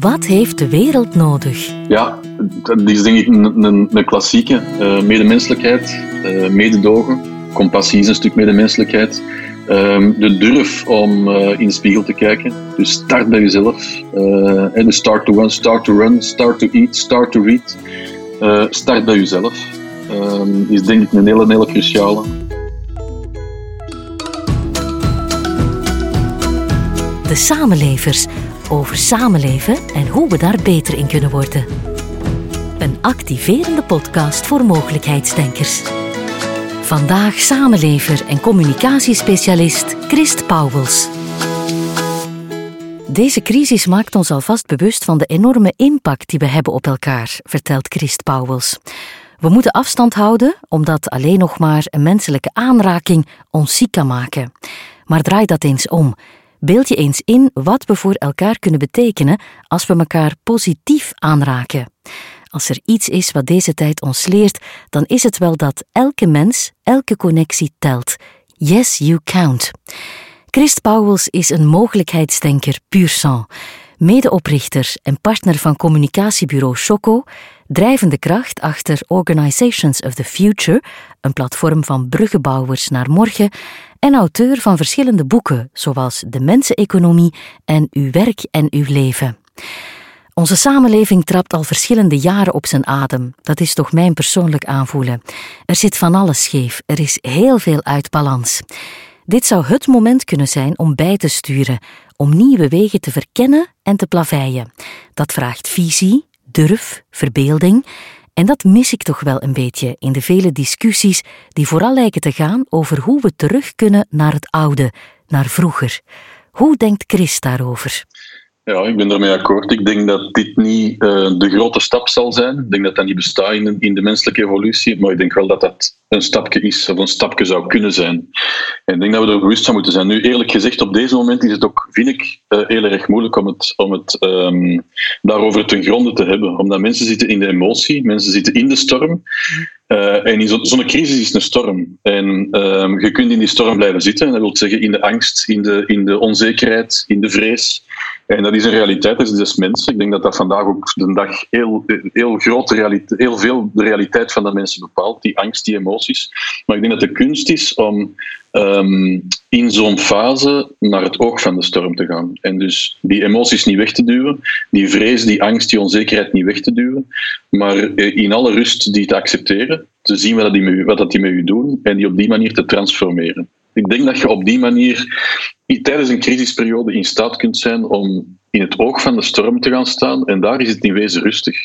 Wat heeft de wereld nodig? Ja, dat is denk ik een, een, een klassieke. Uh, medemenselijkheid, uh, mededogen. Compassie is een stuk medemenselijkheid. Uh, de durf om uh, in de spiegel te kijken. Dus start bij jezelf. En dus start to run, start to run, start to eat, start to read. start bij jezelf. Ehm, is denk ik een hele, hele cruciale. De samenlevers over samenleven en hoe we daar beter in kunnen worden. Een activerende podcast voor mogelijkheidsdenkers. Vandaag samenlever en communicatiespecialist Christ Pauwels. Deze crisis maakt ons alvast bewust van de enorme impact die we hebben op elkaar, vertelt Christ Pauwels. We moeten afstand houden, omdat alleen nog maar een menselijke aanraking ons ziek kan maken. Maar draai dat eens om. Beeld je eens in wat we voor elkaar kunnen betekenen als we elkaar positief aanraken. Als er iets is wat deze tijd ons leert, dan is het wel dat elke mens, elke connectie telt. Yes, you count. Christ Pauwels is een mogelijkheidsdenker puur sang, medeoprichter en partner van communicatiebureau Choco, drijvende kracht achter Organizations of the Future, een platform van bruggenbouwers naar morgen, en auteur van verschillende boeken, zoals De Menseneconomie en Uw werk en uw leven. Onze samenleving trapt al verschillende jaren op zijn adem. Dat is toch mijn persoonlijk aanvoelen. Er zit van alles scheef, er is heel veel uit balans. Dit zou het moment kunnen zijn om bij te sturen, om nieuwe wegen te verkennen en te plaveien. Dat vraagt visie, durf, verbeelding en dat mis ik toch wel een beetje in de vele discussies die vooral lijken te gaan over hoe we terug kunnen naar het oude, naar vroeger. Hoe denkt Chris daarover? Ja, ik ben ermee akkoord. Ik denk dat dit niet uh, de grote stap zal zijn. Ik denk dat dat niet bestaat in de, menselijke evolutie, maar ik denk wel dat dat een stapje is, of een stapje zou kunnen zijn. En ik denk dat we er bewust van moeten zijn. Nu, eerlijk gezegd, op deze moment is het ook, vind ik, uh, heel erg moeilijk om het, om het um, daarover ten gronde te hebben. Omdat mensen zitten in de emotie, mensen zitten in de storm. Uh, en zo'n zo crisis is een storm. En uh, je kunt in die storm blijven zitten. En dat wil zeggen in de angst, in de, in de onzekerheid, in de vrees. En dat is een realiteit, dat is dus mensen. Ik denk dat dat vandaag ook de dag heel, heel, grote realiteit, heel veel de realiteit van de mensen bepaalt. Die angst, die emoties. Maar ik denk dat de kunst is om um, in zo'n fase naar het oog van de storm te gaan. En dus die emoties niet weg te duwen, die vrees, die angst, die onzekerheid niet weg te duwen, maar eh, in alle rust die te accepteren, te zien wat, die, wat dat die met u doen en die op die manier te transformeren. Ik denk dat je op die manier tijdens een crisisperiode in staat kunt zijn om in het oog van de storm te gaan staan en daar is het in wezen rustig.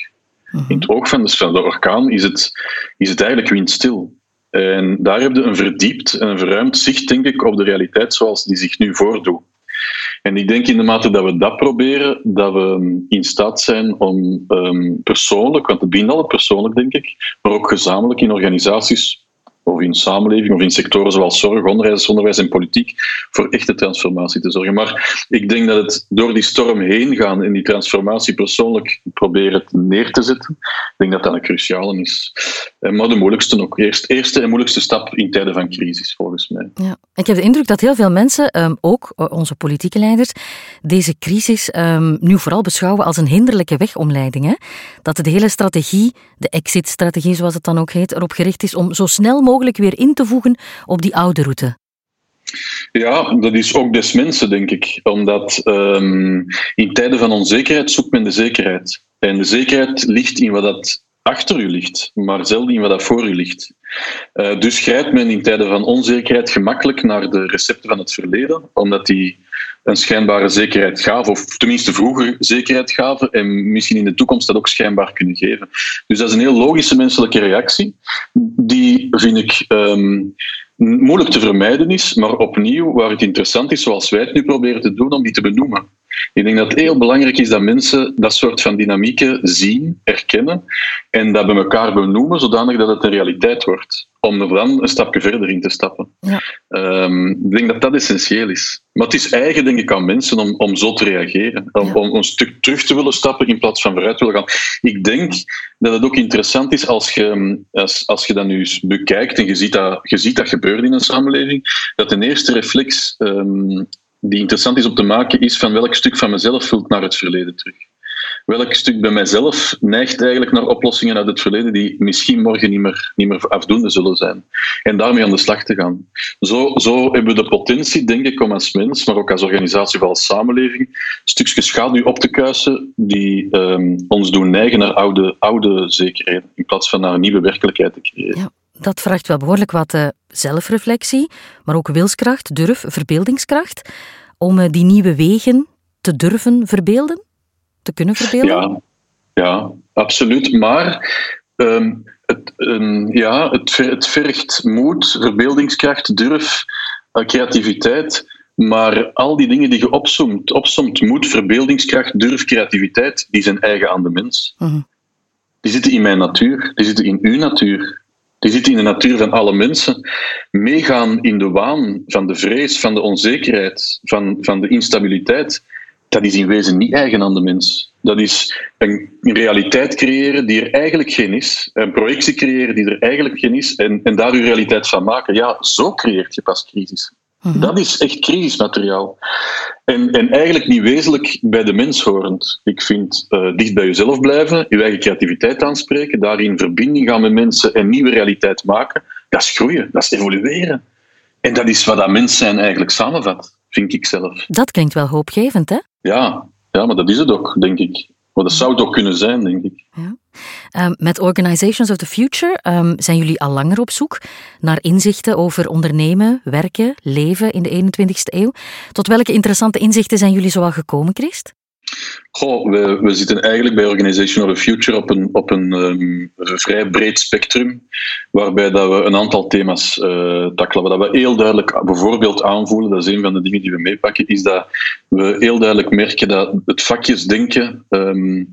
Mhm. In het oog van de, van de orkaan is het, is het eigenlijk windstil. En daar heb je een verdiept en een verruimd zicht, denk ik, op de realiteit zoals die zich nu voordoet. En ik denk in de mate dat we dat proberen, dat we in staat zijn om um, persoonlijk, want het begint altijd persoonlijk, denk ik, maar ook gezamenlijk in organisaties of in samenleving of in sectoren zoals zorg, onderwijs, onderwijs en politiek voor echte transformatie te zorgen. Maar ik denk dat het door die storm heen gaan en die transformatie persoonlijk proberen neer te zetten, ik denk dat dat een cruciale is. Eh, maar de moeilijkste ook. Eerst, eerste en moeilijkste stap in tijden van crisis, volgens mij. Ja. Ik heb de indruk dat heel veel mensen, ehm, ook eh, onze politieke leiders, deze crisis ehm, nu vooral beschouwen als een hinderlijke wegomleiding. Hè? Dat de hele strategie, de exit-strategie zoals het dan ook heet, erop gericht is om zo snel mogelijk mogelijk weer in te voegen op die oude route? Ja, dat is ook des mensen, denk ik. Omdat um, in tijden van onzekerheid zoekt men de zekerheid. En de zekerheid ligt in wat dat achter u ligt, maar zelden in wat dat voor u ligt. Uh, dus grijpt men in tijden van onzekerheid gemakkelijk naar de recepten van het verleden, omdat die een schijnbare zekerheid gaven, of tenminste vroeger zekerheid gaven, en misschien in de toekomst dat ook schijnbaar kunnen geven. Dus dat is een heel logische menselijke reactie, die vind ik um, moeilijk te vermijden is, maar opnieuw waar het interessant is, zoals wij het nu proberen te doen, om die te benoemen. Ik denk dat het heel belangrijk is dat mensen dat soort van dynamieken zien, erkennen en dat bij elkaar benoemen, zodanig dat het een realiteit wordt. Om er dan een stapje verder in te stappen. Ja. Um, ik denk dat dat essentieel is. Maar het is eigen, denk ik, aan mensen om, om zo te reageren. Om, om een stuk terug te willen stappen in plaats van vooruit te willen gaan. Ik denk dat het ook interessant is als je, als, als je dat nu bekijkt en je ziet dat, je ziet dat gebeuren in een samenleving, dat een eerste reflex um, die interessant is om te maken, is van welk stuk van mezelf vult naar het verleden terug. welk stuk bij mijzelf neigt eigenlijk naar oplossingen uit het verleden die misschien morgen niet meer, niet meer afdoende zullen zijn. En daarmee aan de slag te gaan. Zo, zo hebben we de potentie, denk ik, om als mens, maar ook als organisatie of als samenleving, stukjes schaduw op te kuisen die um, ons doen neigen naar oude, oude zekerheden, in plaats van naar een nieuwe werkelijkheid te creëren. Dat vraagt wel behoorlijk wat uh, zelfreflectie, maar ook wilskracht, durf, verbeeldingskracht, om uh, die nieuwe wegen te durven verbeelden? te kunnen verbeelden? Ja, ja absoluut. Maar um, het, um, ja, het, het vergt moed, verbeeldingskracht, durf, uh, creativiteit. Maar al die dingen die je opzomt, opzomt moed, verbeeldingskracht, durf, creativiteit, die zijn eigen aan de mens. Mhm. Die zitten in mijn natuur, die zitten in uw natuur. Die zitten in de natuur van alle mensen. Meegaan in de waan van de vrees, van de onzekerheid, van, van de instabiliteit dat is in wezen niet eigen aan de mens. Dat is een realiteit creëren die er eigenlijk geen is, een projectie creëren die er eigenlijk geen is, en, en daar uw realiteit van maken. Ja, zo creëert je pas crisis. Mhm. Dat is echt crisismateriaal. En, en eigenlijk niet wezenlijk bij de mens horend. Ik vind uh, dicht bij jezelf blijven, je eigen creativiteit aanspreken, daarin verbinding gaan met mensen en nieuwe realiteit maken. Dat is groeien, dat is evolueren. En dat is wat dat mens zijn eigenlijk samenvat, vind ik zelf. Dat klinkt wel hoopgevend, hè? Ja, ja, maar dat is het ook, denk ik. Maar dat zou het ook kunnen zijn, denk ik. Um, met Organizations of the Future um, zijn jullie al langer op zoek naar inzichten over ondernemen, werken, leven in de 21ste eeuw. Tot welke interessante inzichten zijn jullie zoal gekomen, Christ? Goh, we, we zitten eigenlijk bij Organization of the Future op een, op een um, vrij breed spectrum, waarbij dat we een aantal thema's uh, tackelen. Wat we heel duidelijk bijvoorbeeld aanvoelen, dat is een van de dingen die we meepakken, is dat we heel duidelijk merken dat het vakjesdenken um,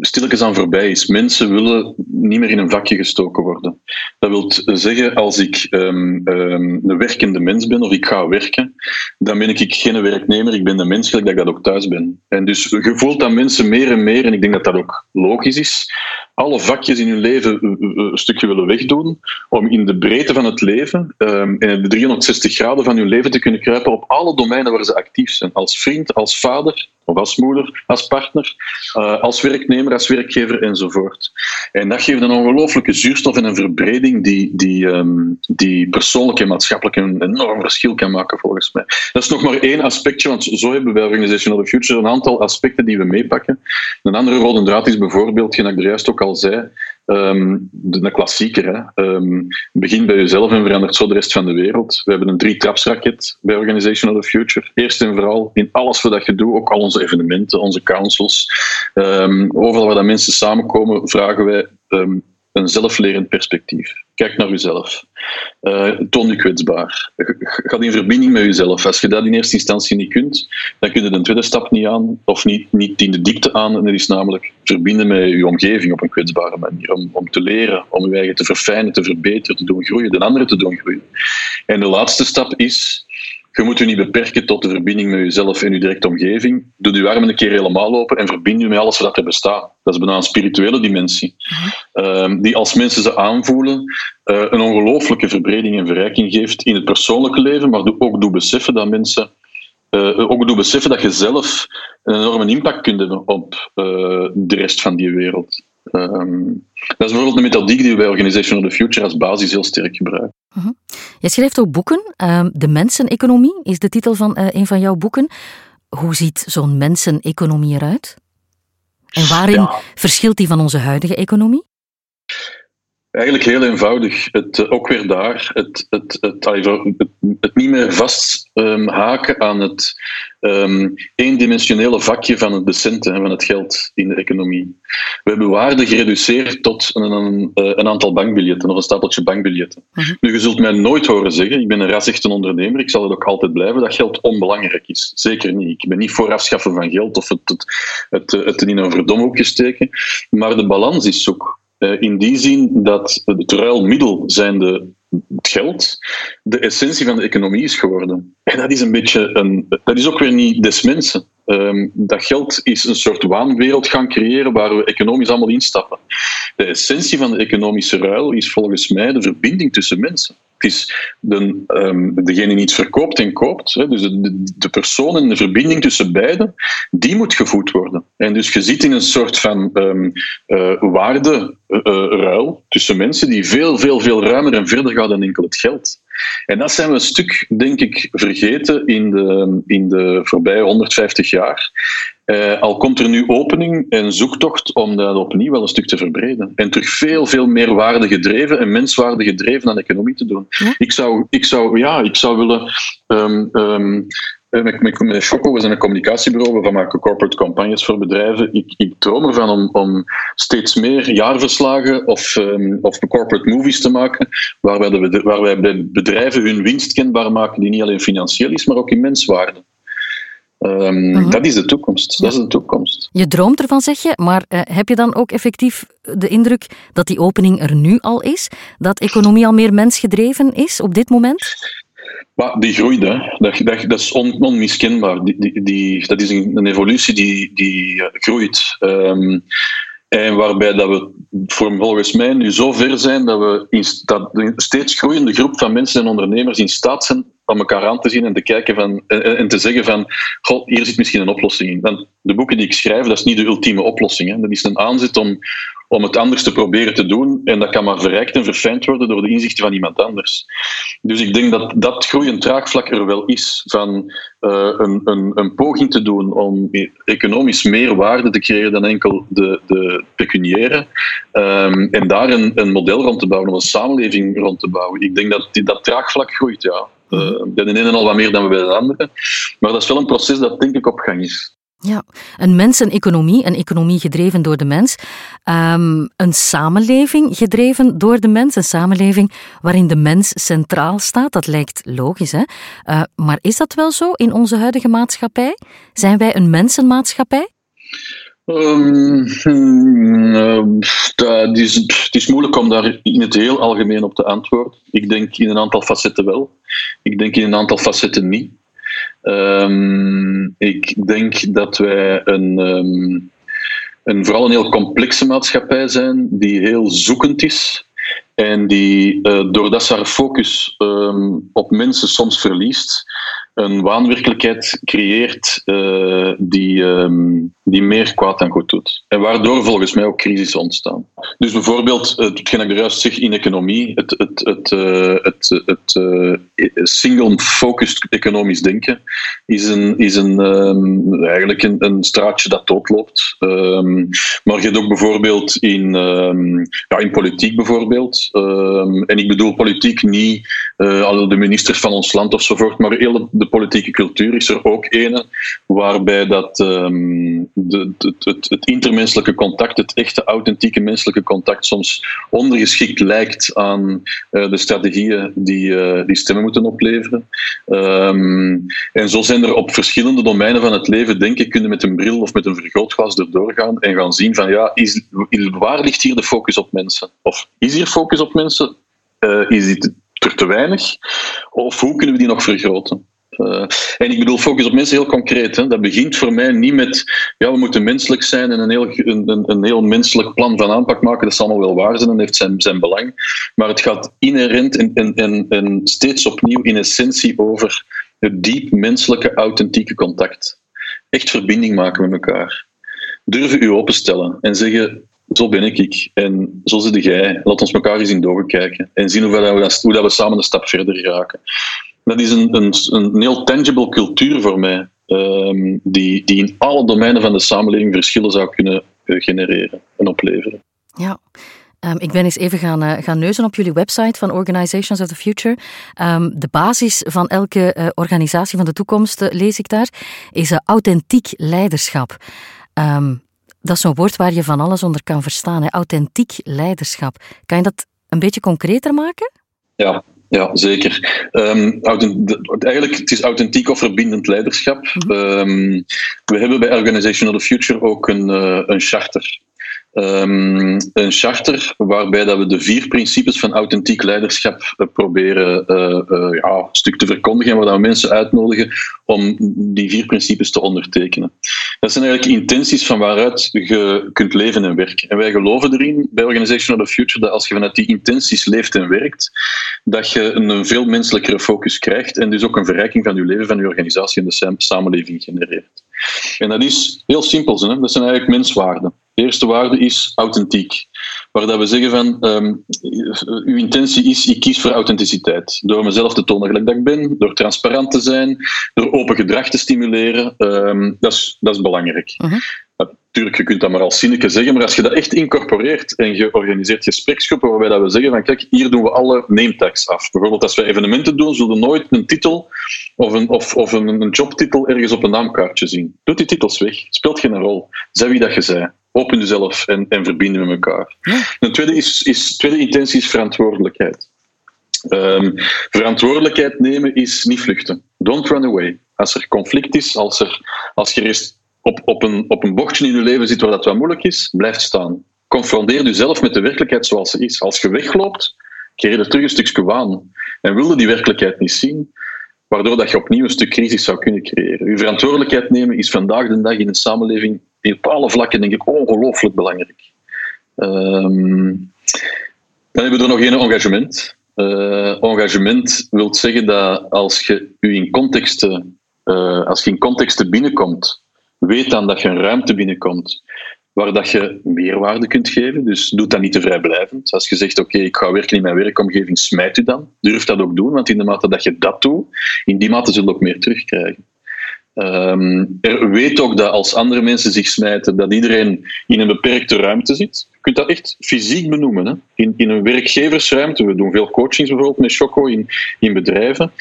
stilletjes aan voorbij is. Mensen willen niet meer in een vakje gestoken worden. Dat wil zeggen, als ik um, um, een werkende mens ben of ik ga werken, dan ben ik geen werknemer, ik ben de mens, dat ik dat ook thuis ben. En dus je voelt dat mensen meer en meer, en ik denk dat dat ook logisch is, alle vakjes in hun leven een stukje willen wegdoen, om in de breedte van het leven um, en de 360 graden van hun leven te kunnen kruipen op alle domeinen waar ze actief zijn. Als vriend, als vader, of als moeder, als partner, uh, als werknemer, als werkgever enzovoort. En dat geeft een ongelooflijke zuurstof en een verbreding die, die, um, die persoonlijk en maatschappelijk een enorm verschil kan maken, volgens mij. Dat is nog maar één aspectje, want zo hebben we bij Organization of the Future een aantal aspecten die we meepakken. Een andere rode draad is bijvoorbeeld, gelijk ik er juist ook al zei, Um, de, klassieker. Hè. Um, begin bij jezelf en verandert zo de rest van de wereld. We hebben een drie-trapsraket bij Organization of the Future. Eerst en vooral in alles wat je doet, ook al onze evenementen, onze councils. Um, overal waar dat mensen samenkomen, vragen wij een zelflerend perspectief. Kijk naar jezelf. Uh, toon je kwetsbaar. Ga in verbinding met jezelf. Als je dat in eerste instantie niet kunt, dan kun je de tweede stap niet aan, of niet, niet in de diepte aan. En dat is namelijk verbinden met je omgeving op een kwetsbare manier. Om, om te leren, om je eigen te verfijnen, te verbeteren, te doen groeien, de anderen te doen groeien. En de laatste stap is je moet je niet beperken tot de verbinding met jezelf en je directe omgeving. Doe je armen een keer helemaal open en verbind je met alles wat er bestaat. Dat is bijna een spirituele dimensie. Uh, die als mensen ze aanvoelen, uh, een ongelooflijke verbreding en verrijking geeft in het persoonlijke leven, maar ook doe beseffen dat mensen uh, ook doe beseffen dat je zelf een enorme impact kunt hebben op uh, de rest van die wereld. Um, dat is bijvoorbeeld een methodiek die we bij Organization of the Future als basis heel sterk gebruiken. Uh -huh. Je schrijft ook boeken. Uh, de menseneconomie is de titel van uh, een van jouw boeken. Hoe ziet zo'n menseneconomie eruit? En waarin ja. verschilt die van onze huidige economie? Eigenlijk heel eenvoudig. Het, eh, ook weer daar, het, het, het, het, het niet meer vasthaken um, aan het um, eendimensionele vakje van de centen en van het geld in de economie. We hebben waarde gereduceerd tot een, een, eh, een aantal bankbiljetten of een stapeltje bankbiljetten. Uh -huh. Nu, je zult mij nooit horen zeggen, ik ben een rasechte ondernemer, ik zal het ook altijd blijven, dat geld onbelangrijk is. Zeker niet. Ik ben niet voor afschaffen van geld of het, het, het, het in een verdomhoekje steken, maar de balans is zoek. Uh, in die zin dat het ruilmiddel zijnde het geld de essentie van de economie is geworden. En dat is een beetje een. Dat is ook weer niet des mensen. Um, dat geld is een soort waanwereld gaan creëren waar we economisch allemaal instappen. De essentie van de economische ruil is volgens mij de verbinding tussen mensen. Het is de, um, degene die iets verkoopt en koopt. Hè, dus de, de persoon en de verbinding tussen beiden, die moet gevoed worden. En dus je zit in een soort van um, uh, waarderuil tussen mensen die veel, veel, veel ruimer en verder gaat dan enkel het geld. En dat zijn we een stuk, denk ik, vergeten in de, in de voorbije 150 jaar. Uh, al komt er nu opening en zoektocht om dat opnieuw wel een stuk te verbreden. En terug veel, veel meer waarde gedreven en menswaarde gedreven aan de economie te doen. Ik, zou, ik, zou, ja, ik zou willen um, um, met, met, Choco, we zijn een communicatiebureau, we maken corporate campagnes voor bedrijven. Ik, ik droom ervan om, om steeds meer jaarverslagen of, um, of corporate movies te maken, waarbij, de, waarbij bedrijven hun winst kenbaar maken, die niet alleen financieel is, maar ook in menswaarde. Um, uh-huh. Dat is de toekomst. Ja. Dat is de toekomst. Je droomt ervan, zeg je, maar uh, heb je dan ook effectief de indruk dat die opening er nu al is? Dat economie al meer mensgedreven is op dit moment? Maar die groeit. Dat, dat, dat is on, onmiskenbaar. Die, die, die, dat is een, een evolutie die, die uh, groeit. Um, en waarbij dat we volgens mij nu zo ver zijn dat we in, dat een steeds groeiende groep van mensen en ondernemers in staat zijn om elkaar aan te zien en te kijken van, en, te zeggen van, god, hier zit misschien een oplossing in. De boeken die ik schrijf, dat is niet de ultieme oplossing. Hè. Dat is een aanzet om, om het anders te proberen te doen. En dat kan maar verrijkt en verfijnd worden door de inzichten van iemand anders. Dus ik denk dat dat groeiend draagvlak er wel is van uh, een, een, een, poging te doen om economisch meer waarde te creëren dan enkel de, de pecuniaire. Um, en daar een, een model rond te bouwen, een samenleving rond te bouwen. Ik denk dat die, dat draagvlak groeit, ja. Uh, bij de ene al wat meer dan bij de andere. Maar dat is wel een proces dat denk ik op gang is. Ja, een mens, een economie, gedreven door de mens. Um, een samenleving gedreven door de mens, een samenleving waarin de mens centraal staat. Dat lijkt logisch, hè? Uh, maar is dat wel zo in onze huidige maatschappij? Zijn wij een mensenmaatschappij? Um, uh, het, is, het is moeilijk om daar in het heel algemeen op te antwoorden. Ik denk in een aantal facetten wel. Ik denk in een aantal facetten niet. Um, ik denk dat wij een, um, een, vooral een heel complexe maatschappij zijn, die heel zoekend is. En die, uh, doordat ze haar focus um, op mensen soms verliest, een waanwerkelijkheid creëert uh, die, um, die meer kwaad dan goed doet. En waardoor volgens mij ook crisis ontstaan. Dus bijvoorbeeld, hetgeen ik er zeg in economie, het, het, het, het, het single-focused economisch denken is, een, is een, um, eigenlijk een, een, straatje dat doodloopt. Maar je hebt ook bijvoorbeeld in, ja, in politiek bijvoorbeeld, en ik bedoel politiek niet uh, de ministers van ons land ofzovoort, maar heel de politieke cultuur is er ook ene waarbij dat, um, de, het, het, intermenselijke contact, het echte authentieke menselijke contact soms ondergeschikt lijkt aan uh, de strategieën die, uh, die stemmen moeten opleveren. Um, en zo zijn er op verschillende domeinen van het leven, denk ik, kunnen met een bril of met een vergrootglas erdoor gaan en gaan zien van ja, is, waar ligt hier de focus op mensen? Of is hier focus op mensen? Uh, is dit er te weinig? Of hoe kunnen we die nog vergroten? Uh, en ik bedoel, focus op mensen heel concreet. Hè. Dat begint voor mij niet met, ja, we moeten menselijk zijn en een heel, een, een heel menselijk plan van aanpak maken. Dat zal allemaal wel waar zijn en heeft zijn, zijn belang. Maar het gaat inherent en, en, en, en steeds opnieuw in essentie over het diep menselijke, authentieke contact. Echt verbinding maken met elkaar. Durven u openstellen en zeggen, zo ben ik, ik. En zo zit jij. Laat ons elkaar eens in ogen kijken. En zien hoe, we, hoe dat we samen een stap verder raken dat is een, een, een heel tangible cultuur voor mij, um, die, die in alle domeinen van de samenleving verschillen zou kunnen uh, genereren en opleveren. Ja. Um, ik ben eens even gaan, uh, gaan neuzen op jullie website van Organizations of the Future. Um, de basis van elke uh, organisatie van de toekomst, lees ik daar, is authentiek leiderschap. Dat is zo'n woord waar je van alles onder kan verstaan. Hè? Authentiek leiderschap. Kan je dat een beetje concreter maken? Ja, ja, zeker. Um, eigenlijk, het is authentiek of verbindend leiderschap. Mm -hmm. um, we hebben bij Organization of the Future ook een, uh, een charter. Ehm, een charter waarbij dat we de vier principes van authentiek leiderschap eh, proberen uh, ja, een stuk te verkondigen en waar we mensen uitnodigen om die vier principes te ondertekenen. Dat zijn eigenlijk intenties van waaruit je kunt leven en werken. En wij geloven erin bij Organization of the Future dat als je vanuit die intenties leeft en werkt, dat je een veel menselijkere focus krijgt en dus ook een verrijking van je leven, van je organisatie en de samenleving genereert. En dat is heel simpel, hè? dat zijn eigenlijk menswaarden. De eerste waarde is authentiek. Waar dat we zeggen van, um, uw intentie is, ik kies voor authenticiteit. Door mezelf te tonen gelijk dat ik ben, door transparant te zijn, door open gedrag te stimuleren. Um, dat, is, dat is belangrijk. Uh Natuurlijk, je kunt dat maar als zinnetje zeggen, maar als je dat echt incorporeert en je organiseert gespreksgroepen waarbij dat we zeggen van kijk, hier doen we alle name tags af. Bijvoorbeeld als we evenementen doen, zullen we nooit een titel of een, of, of een, een jobtitel ergens op een naamkaartje zien. Doe die titels weg. Speelt geen rol. Zeg wie dat je zei. Open jezelf en, en verbinden met elkaar. Een tweede, is, is, tweede intentie is verantwoordelijkheid. Um, verantwoordelijkheid nemen is niet vluchten. Don't run away. Als er conflict is, als, er, als je eerst op, op, een, op een bochtje in je leven zit waar dat wat moeilijk is, blijf staan. Confronteer jezelf met de werkelijkheid zoals ze is. Als je wegloopt, keer je er terug een stukje waan. En wilde die werkelijkheid niet zien, waardoor dat je opnieuw een stuk crisis zou kunnen creëren. Je verantwoordelijkheid nemen is vandaag de dag in een samenleving op alle vlakken denk ik ongelooflijk belangrijk. Um, dan hebben we er nog één engagement. Uh, engagement wil zeggen dat als je in contexten, uh, als je in contexten binnenkomt, weet dan dat je een ruimte binnenkomt waar dat je meerwaarde kunt geven. Dus doe dat niet te vrijblijvend. Als je zegt, oké, ik ga werken in mijn werkomgeving, smijt u dan. Durf dat ook doen, want in de mate dat je dat doet, in die mate zul je ook meer terugkrijgen. Um, er weet ook dat als andere mensen zich smijten, dat iedereen in een beperkte ruimte zit. Je kunt dat echt fysiek benoemen. Hè? In, in een werkgeversruimte, we doen veel coachings bijvoorbeeld met Choco in, in bedrijven.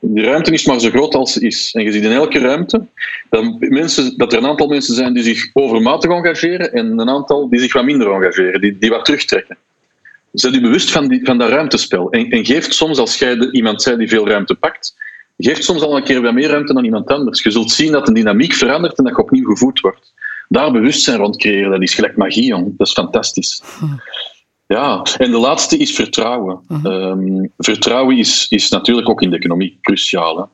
Die ruimte is maar zo groot als ze is. En je ziet in elke ruimte dat, mensen, dat er een aantal mensen zijn die zich overmatig engageren en een aantal die zich wat minder engageren, die, die wat terugtrekken. Zet je bewust van, die, van dat ruimtespel. En, en geeft soms, als jij iemand zij die veel ruimte pakt, geeft soms al een keer wat meer ruimte dan iemand anders. Je zult zien dat de dynamiek verandert en dat je opnieuw gevoed wordt. Daar bewustzijn rond creëren, dat is gelijk magie, jong. Dat is fantastisch. Ja, en de laatste is vertrouwen. Um, vertrouwen is, is natuurlijk ook in de economie cruciaal. Hè?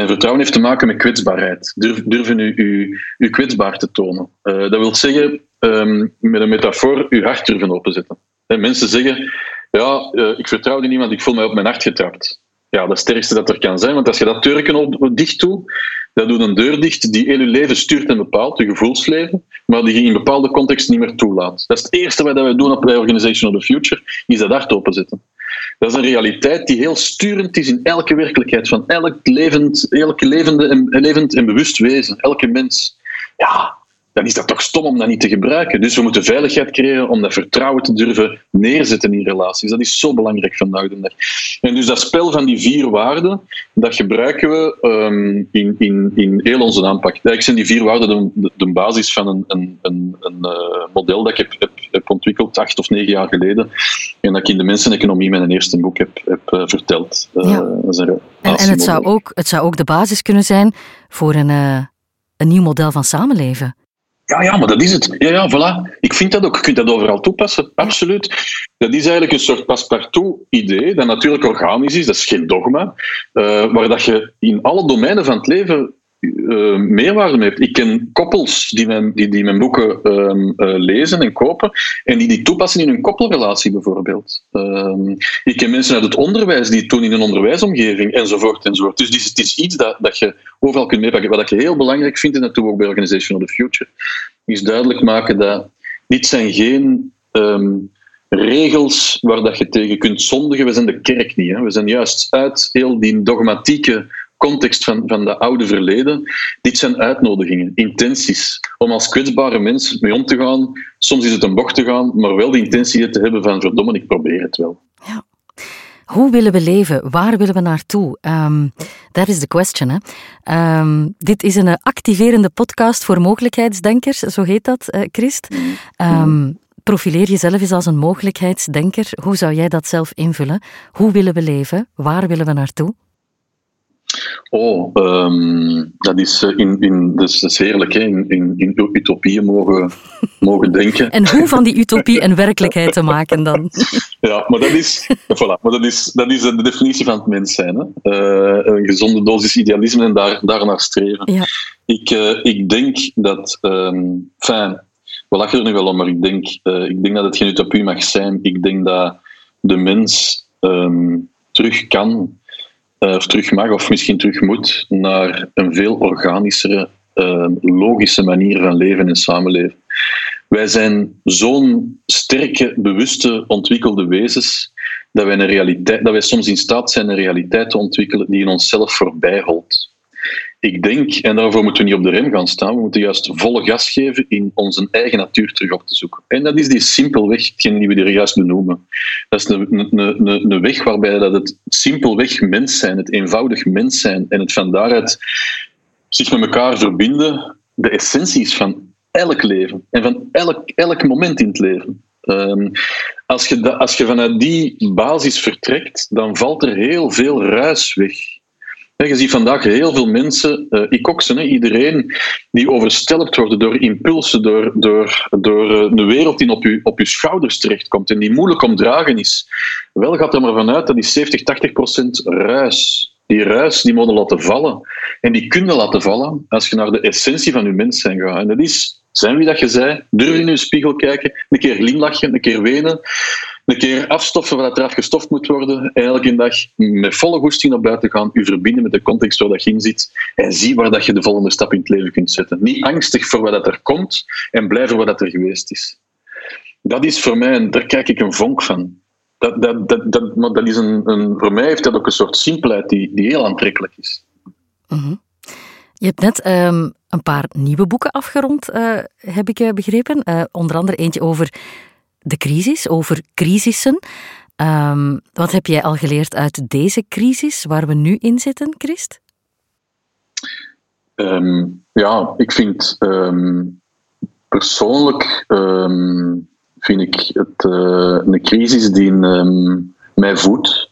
En vertrouwen heeft te maken met kwetsbaarheid. Durf, durven u, u, u kwetsbaar te tonen. Uh, dat wil zeggen, um, met een metafoor, uw hart durven openzetten. En mensen zeggen, ja, uh, ik vertrouw in niemand, ik voel mij op mijn hart getrapt ja, het sterkste dat er kan zijn. Want als je dat deurken dicht doet, dat doet een deur dicht die heel je leven stuurt en bepaalt, je gevoelsleven, maar die je in bepaalde context niet meer toelaat. Dat is het eerste wat we doen op bij Organization of the Future, is dat hart openzetten. Dat is een realiteit die heel sturend is in elke werkelijkheid van elk levend, elke levende en, levend en bewust wezen, elke mens. Ja, dan is dat toch stom om dat niet te gebruiken. Dus we moeten veiligheid creëren om dat vertrouwen te durven neerzetten in relaties. Dat is zo belangrijk vandaag de dag. En dus dat spel van die vier waarden, dat gebruiken we um, in, in, in heel onze aanpak. Eigenlijk zijn die vier waarden de, de, basis van een, een, een, een uh, model dat ik heb, heb, heb, ontwikkeld acht of negen jaar geleden. En dat ik in de menseneconomie mijn eerste boek heb, heb uh, verteld. Uh, ja. en, en het, zou ook, het zou ook de basis kunnen zijn voor een, een nieuw model van samenleven. Ja, ja, maar dat is het. Ja, ja, voilà. Ik vind dat ook. Je kunt dat overal toepassen. Absoluut. Dat is eigenlijk een soort passepartout-idee, dat natuurlijk organisch is, dat is geen dogma, uh, maar dat je in alle domeinen van het leven uh, meerwaarde heeft. Ik ken koppels die mijn, die, die mijn boeken um, uh, lezen en kopen en die die toepassen in hun koppelrelatie bijvoorbeeld. Um, ik ken mensen uit het onderwijs die het doen in een onderwijsomgeving enzovoort enzovoort. Dus het is iets dat, dat je overal kunt meepakken. Wat ik heel belangrijk vind, en dat doen bij Organization of the Future, is duidelijk maken dat dit zijn geen um, regels waar dat je tegen kunt zondigen. We zijn de kerk niet. Hè. We zijn juist uit heel die dogmatieke context van, van de oude verleden. Dit zijn uitnodigingen, intenties, om als kwetsbare mens mee om te gaan. Soms is het een bocht te gaan, maar wel de intentie te hebben van verdomme, ik probeer het wel. Ja. Hoe willen we leven? Waar willen we naartoe? Um, that is the question. Hè? Um, dit is een activerende podcast voor mogelijkheidsdenkers, zo heet dat, uh, Christ. Um, profileer jezelf eens als een mogelijkheidsdenker. Hoe zou jij dat zelf invullen? Hoe willen we leven? Waar willen we naartoe? Oh, ehm, dat, is, eh, in, in, dat, is, heerlijk, hè? In, in, in utopieën mogen, mogen denken. En hoe van die utopie een werkelijkheid te maken dan? Ja, maar dat is, voilà, maar dat is, dat is de definitie van het mens zijn. Hè? Uh, een gezonde dosis idealisme en daar, daarnaar streven. Ja. Ik, uh, ik denk dat... Um, fijn, we lachen er nu wel om, maar ik denk, uh, ik denk dat het geen utopie mag zijn. Ik denk dat de mens um, terug kan eh, of terug mag, of misschien terug moet, naar een veel organischere, uh, logische manier van leven en samenleven. Wij zijn zo'n sterke, bewuste, ontwikkelde wezens dat wij, een realiteit, dat wij soms in staat zijn een realiteit te ontwikkelen die in onszelf voorbij holt ik denk, en daarvoor moeten we niet op de rem gaan staan, we moeten juist volle gas geven in onze eigen natuur terug op te zoeken. En dat is die simpelweg, die we er juist benoemen. Dat is een, een, een, een weg waarbij dat het simpelweg mens zijn, het eenvoudig mens zijn en het van daaruit zich met elkaar verbinden, de essentie is van elk leven en van elk, elk moment in het leven. Um, als, je als je vanuit die basis vertrekt, dan valt er heel veel ruis weg. Je ziet vandaag heel veel mensen, uh, ik ook ze, iedereen die overstelpt worden door impulsen, door, door, door uh, een wereld die op je, op je schouders terechtkomt en die moeilijk om dragen is. Wel gaat er maar vanuit dat die 70, 80 procent ruis, die ruis, die moeten laten vallen. En die kunnen laten vallen als je naar de essentie van je mens zijn gaat. En dat is, zijn wie dat je zei, durf in je spiegel kijken, een keer glimlachen, een keer wenen een keer afstoffen wat er afgestoft moet worden en elke dag met volle goesting naar buiten gaan, u verbinden met de context waar dat je in zit en zie waar dat je de volgende stap in het leven kunt zetten. Niet angstig voor wat dat er komt en blij voor wat dat er geweest is. Dat is voor mij, en daar kijk ik een vonk van. Dat, dat, dat, dat, maar dat is een, een, voor mij heeft dat ook een soort simpelheid die, die heel aantrekkelijk is. Mhm. Je hebt net um, een paar nieuwe boeken afgerond, uh, heb ik uh, begrepen. Uh, onder andere eentje over de crisis, over crisissen. Um, wat heb jij al geleerd uit deze crisis waar we nu in zitten, Christ? Um, ja, ik vind um, persoonlijk vind ik het uh, een crisis die mij voedt,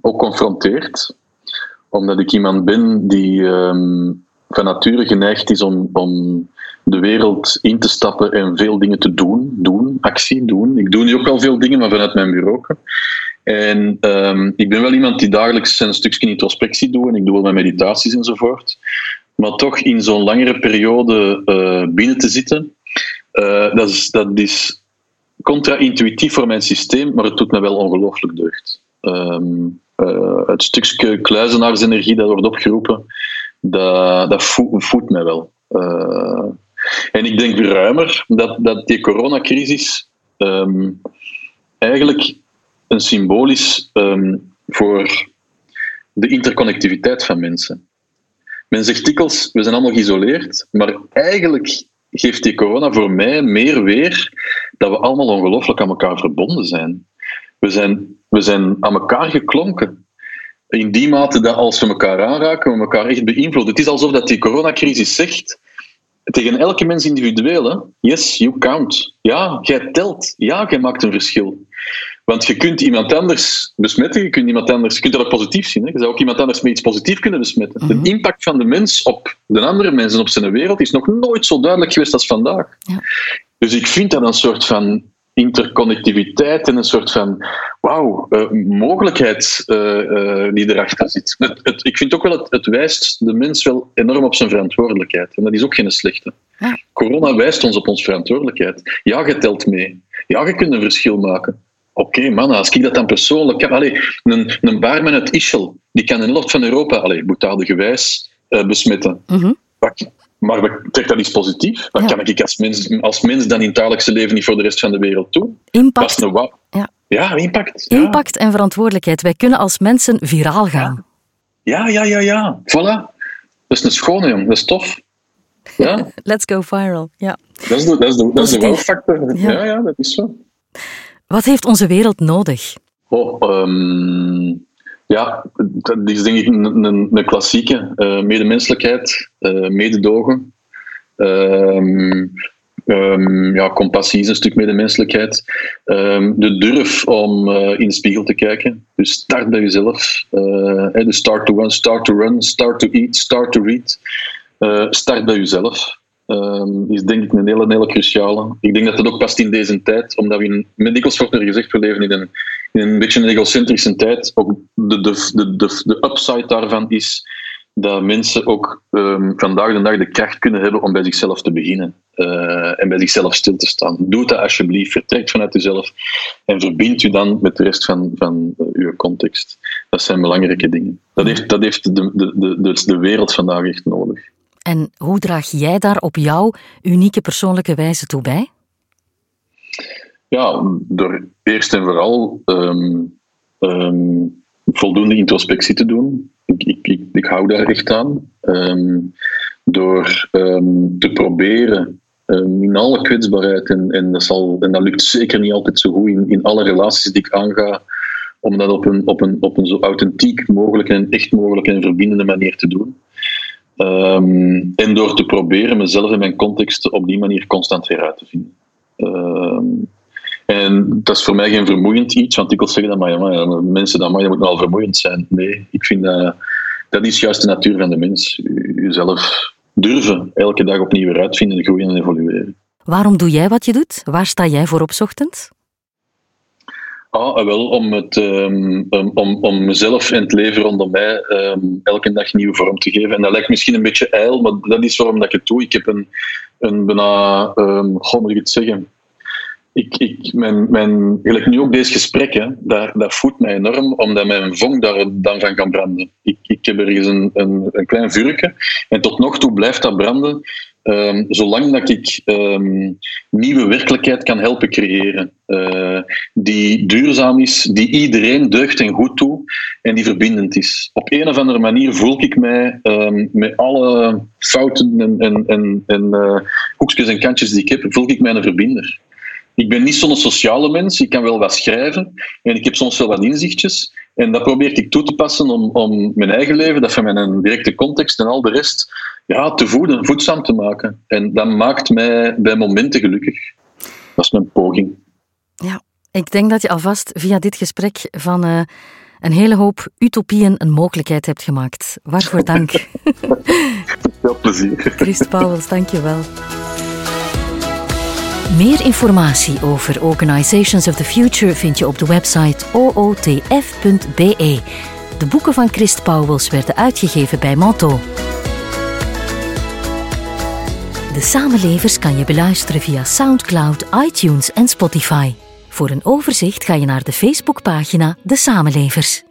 ook confronteert, omdat ik iemand ben die van nature geneigd is om, om de wereld in te stappen en veel dingen te doen. Doen, actie doen. Ik doe nu ook al veel dingen, maar vanuit mijn bureau. En um, ik ben wel iemand die dagelijks een stukje introspectie doet en ik doe wel mijn meditaties enzovoort. Maar toch in zo'n langere periode uh, binnen te zitten, uh, dat is, dat is contra-intuïtief voor mijn systeem, maar het doet me wel ongelooflijk deugd. Um, uh, het stukje kluizenaarsenergie dat wordt opgeroepen, dat, dat voedt mij wel. En ik denk ruimer dat, dat die coronacrisis um, eigenlijk een symbool is um, voor de interconnectiviteit van mensen. Men zegt dikwijls, we zijn allemaal geïsoleerd, maar eigenlijk geeft die corona voor mij meer weer dat we allemaal ongelooflijk aan elkaar verbonden zijn. We zijn, we zijn aan elkaar geklonken. In die mate dat als we elkaar aanraken, we elkaar echt beïnvloeden. Het is alsof dat die coronacrisis zegt, tegen elke mens individueel. Hè? Yes, you count. Ja, jij telt. Ja, jij maakt een verschil. Want je kunt iemand anders besmetten, je kunt, iemand anders, je kunt dat ook positief zien. Hè? Je zou ook iemand anders met iets positiefs kunnen besmetten. De mhm. impact van de mens op de andere mensen, op zijn wereld, is nog nooit zo duidelijk geweest als vandaag. Ja. Dus ik vind dat een soort van interconnectiviteit en een soort van wauw, uh, mogelijkheid uh, uh, die erachter zit. Het, het, ik vind ook wel, het, het wijst de mens wel enorm op zijn verantwoordelijkheid. En dat is ook geen slechte. Corona wijst ons op onze verantwoordelijkheid. Ja, je telt mee. Ja, je kunt een verschil maken. Oké, okay, man, als ik dat dan persoonlijk heb... Allee, een, een baarman uit Ischel, die kan in de helft van Europa, allee, gewijs, besmetten. Mm -hmm. Maar trekt dat iets positief? Wat kan ik als mens, als mens dan in het dagelijkse leven niet voor de rest van de wereld doen? Impact. Een ja. ja, impact. Impact en verantwoordelijkheid. Wij kunnen als mensen viraal gaan. Ja, ja, ja, ja. Voilà. Dat is een schone, jong. Dat is tof. Ja. Let's go viral. Ja. Dat is de, dat is de, dat is de wow-factor. Ja. ja. Ja, dat is zo. Wat heeft onze wereld nodig? Oh, um, ja, dat is denk ik een, een, klassieke. Uh, medemenselijkheid, uh, mededogen. Uh, Um, ja, compassie is een stuk medemenselijkheid. Um, de durf om uh, in de spiegel te kijken. Dus start bij jezelf. Uh, de start to run, start to run, start to eat, start to read. Start bij jezelf. Um, is denk ik een hele, hele cruciale. Ik denk dat dat ook past in deze tijd, omdat we, in, met dikwijls wordt er gezegd, we leven in een, beetje een egocentrische tijd. Ook de, de, de, de, de upside daarvan is dat mensen ook um, vandaag de dag de kracht kunnen hebben om bij zichzelf te beginnen uh, en bij zichzelf stil te staan. Doe dat alsjeblieft, vertrek vanuit jezelf en verbind u dan met de rest van, van uh, uw context. Dat zijn belangrijke dingen. Dat heeft, dat heeft de, de, de, de wereld vandaag echt nodig. En hoe draag jij daar op jouw unieke persoonlijke wijze toe bij? Ja, door eerst en vooral um, um, voldoende introspectie te doen ik, ik, ik, hou daar echt aan. Um, door te proberen in alle kwetsbaarheid, en, dat zal, lukt zeker niet altijd zo goed in, in alle relaties die ik aanga, om dat op een, op een, op een zo authentiek mogelijk en echt mogelijk en verbindende manier te doen. Um, en door te proberen mezelf en mijn context op die manier constant weer uit te vinden. Um, en dat is voor mij geen vermoeiend iets, want ik wil zeggen dat maar, mensen dat maar, dat moet vermoeiend zijn. Nee, ik vind dat, dat is juist de natuur van de mens. Jezelf durven elke dag opnieuw uitvinden, groeien en evolueren. Waarom doe jij wat je doet? Waar sta jij voor op ochtend? Ah, wel, om, het, um, om, om mezelf en het leven rondom mij um, elke dag nieuwe vorm te geven. En dat lijkt misschien een beetje ijl, maar dat is waarom dat ik het doe. Ik heb een, een bijna, um, hoe moet ik het zeggen, ik, ik, mijn, mijn, gelijk nu ook deze gesprekken, daar, dat voedt mij enorm, omdat mijn vonk daar dan van kan branden. Ik, ik heb ergens een, een, een klein vuurtje en tot nog toe blijft dat branden, um, zolang dat ik um, nieuwe werkelijkheid kan helpen creëren. Uh, die duurzaam is, die iedereen deugd en goed toe en die verbindend is. Op een of andere manier voel ik mij um, met alle fouten en, en, en, en uh, hoekjes en kantjes die ik heb, voel ik mij een verbinder. Ik ben niet zo'n sociale mens, ik kan wel wat schrijven en ik heb soms wel wat inzichtjes. En dat probeer ik toe te passen om, om mijn eigen leven, dat van mijn directe context en al de rest, ja, te voeden, voedzaam te maken. En dat maakt mij bij momenten gelukkig. Dat is mijn poging. Ja, ik denk dat je alvast via dit gesprek van uh, een hele hoop utopieën een mogelijkheid hebt gemaakt. Waarvoor dank. Veel plezier. Christ Pauwels, dank je wel. Meer informatie over Organizations of the Future vind je op de website ootf.be. De boeken van Christ Pauwels werden uitgegeven bij Manto. De Samenlevers kan je beluisteren via SoundCloud, iTunes en Spotify. Voor een overzicht ga je naar de Facebookpagina De Samenlevers.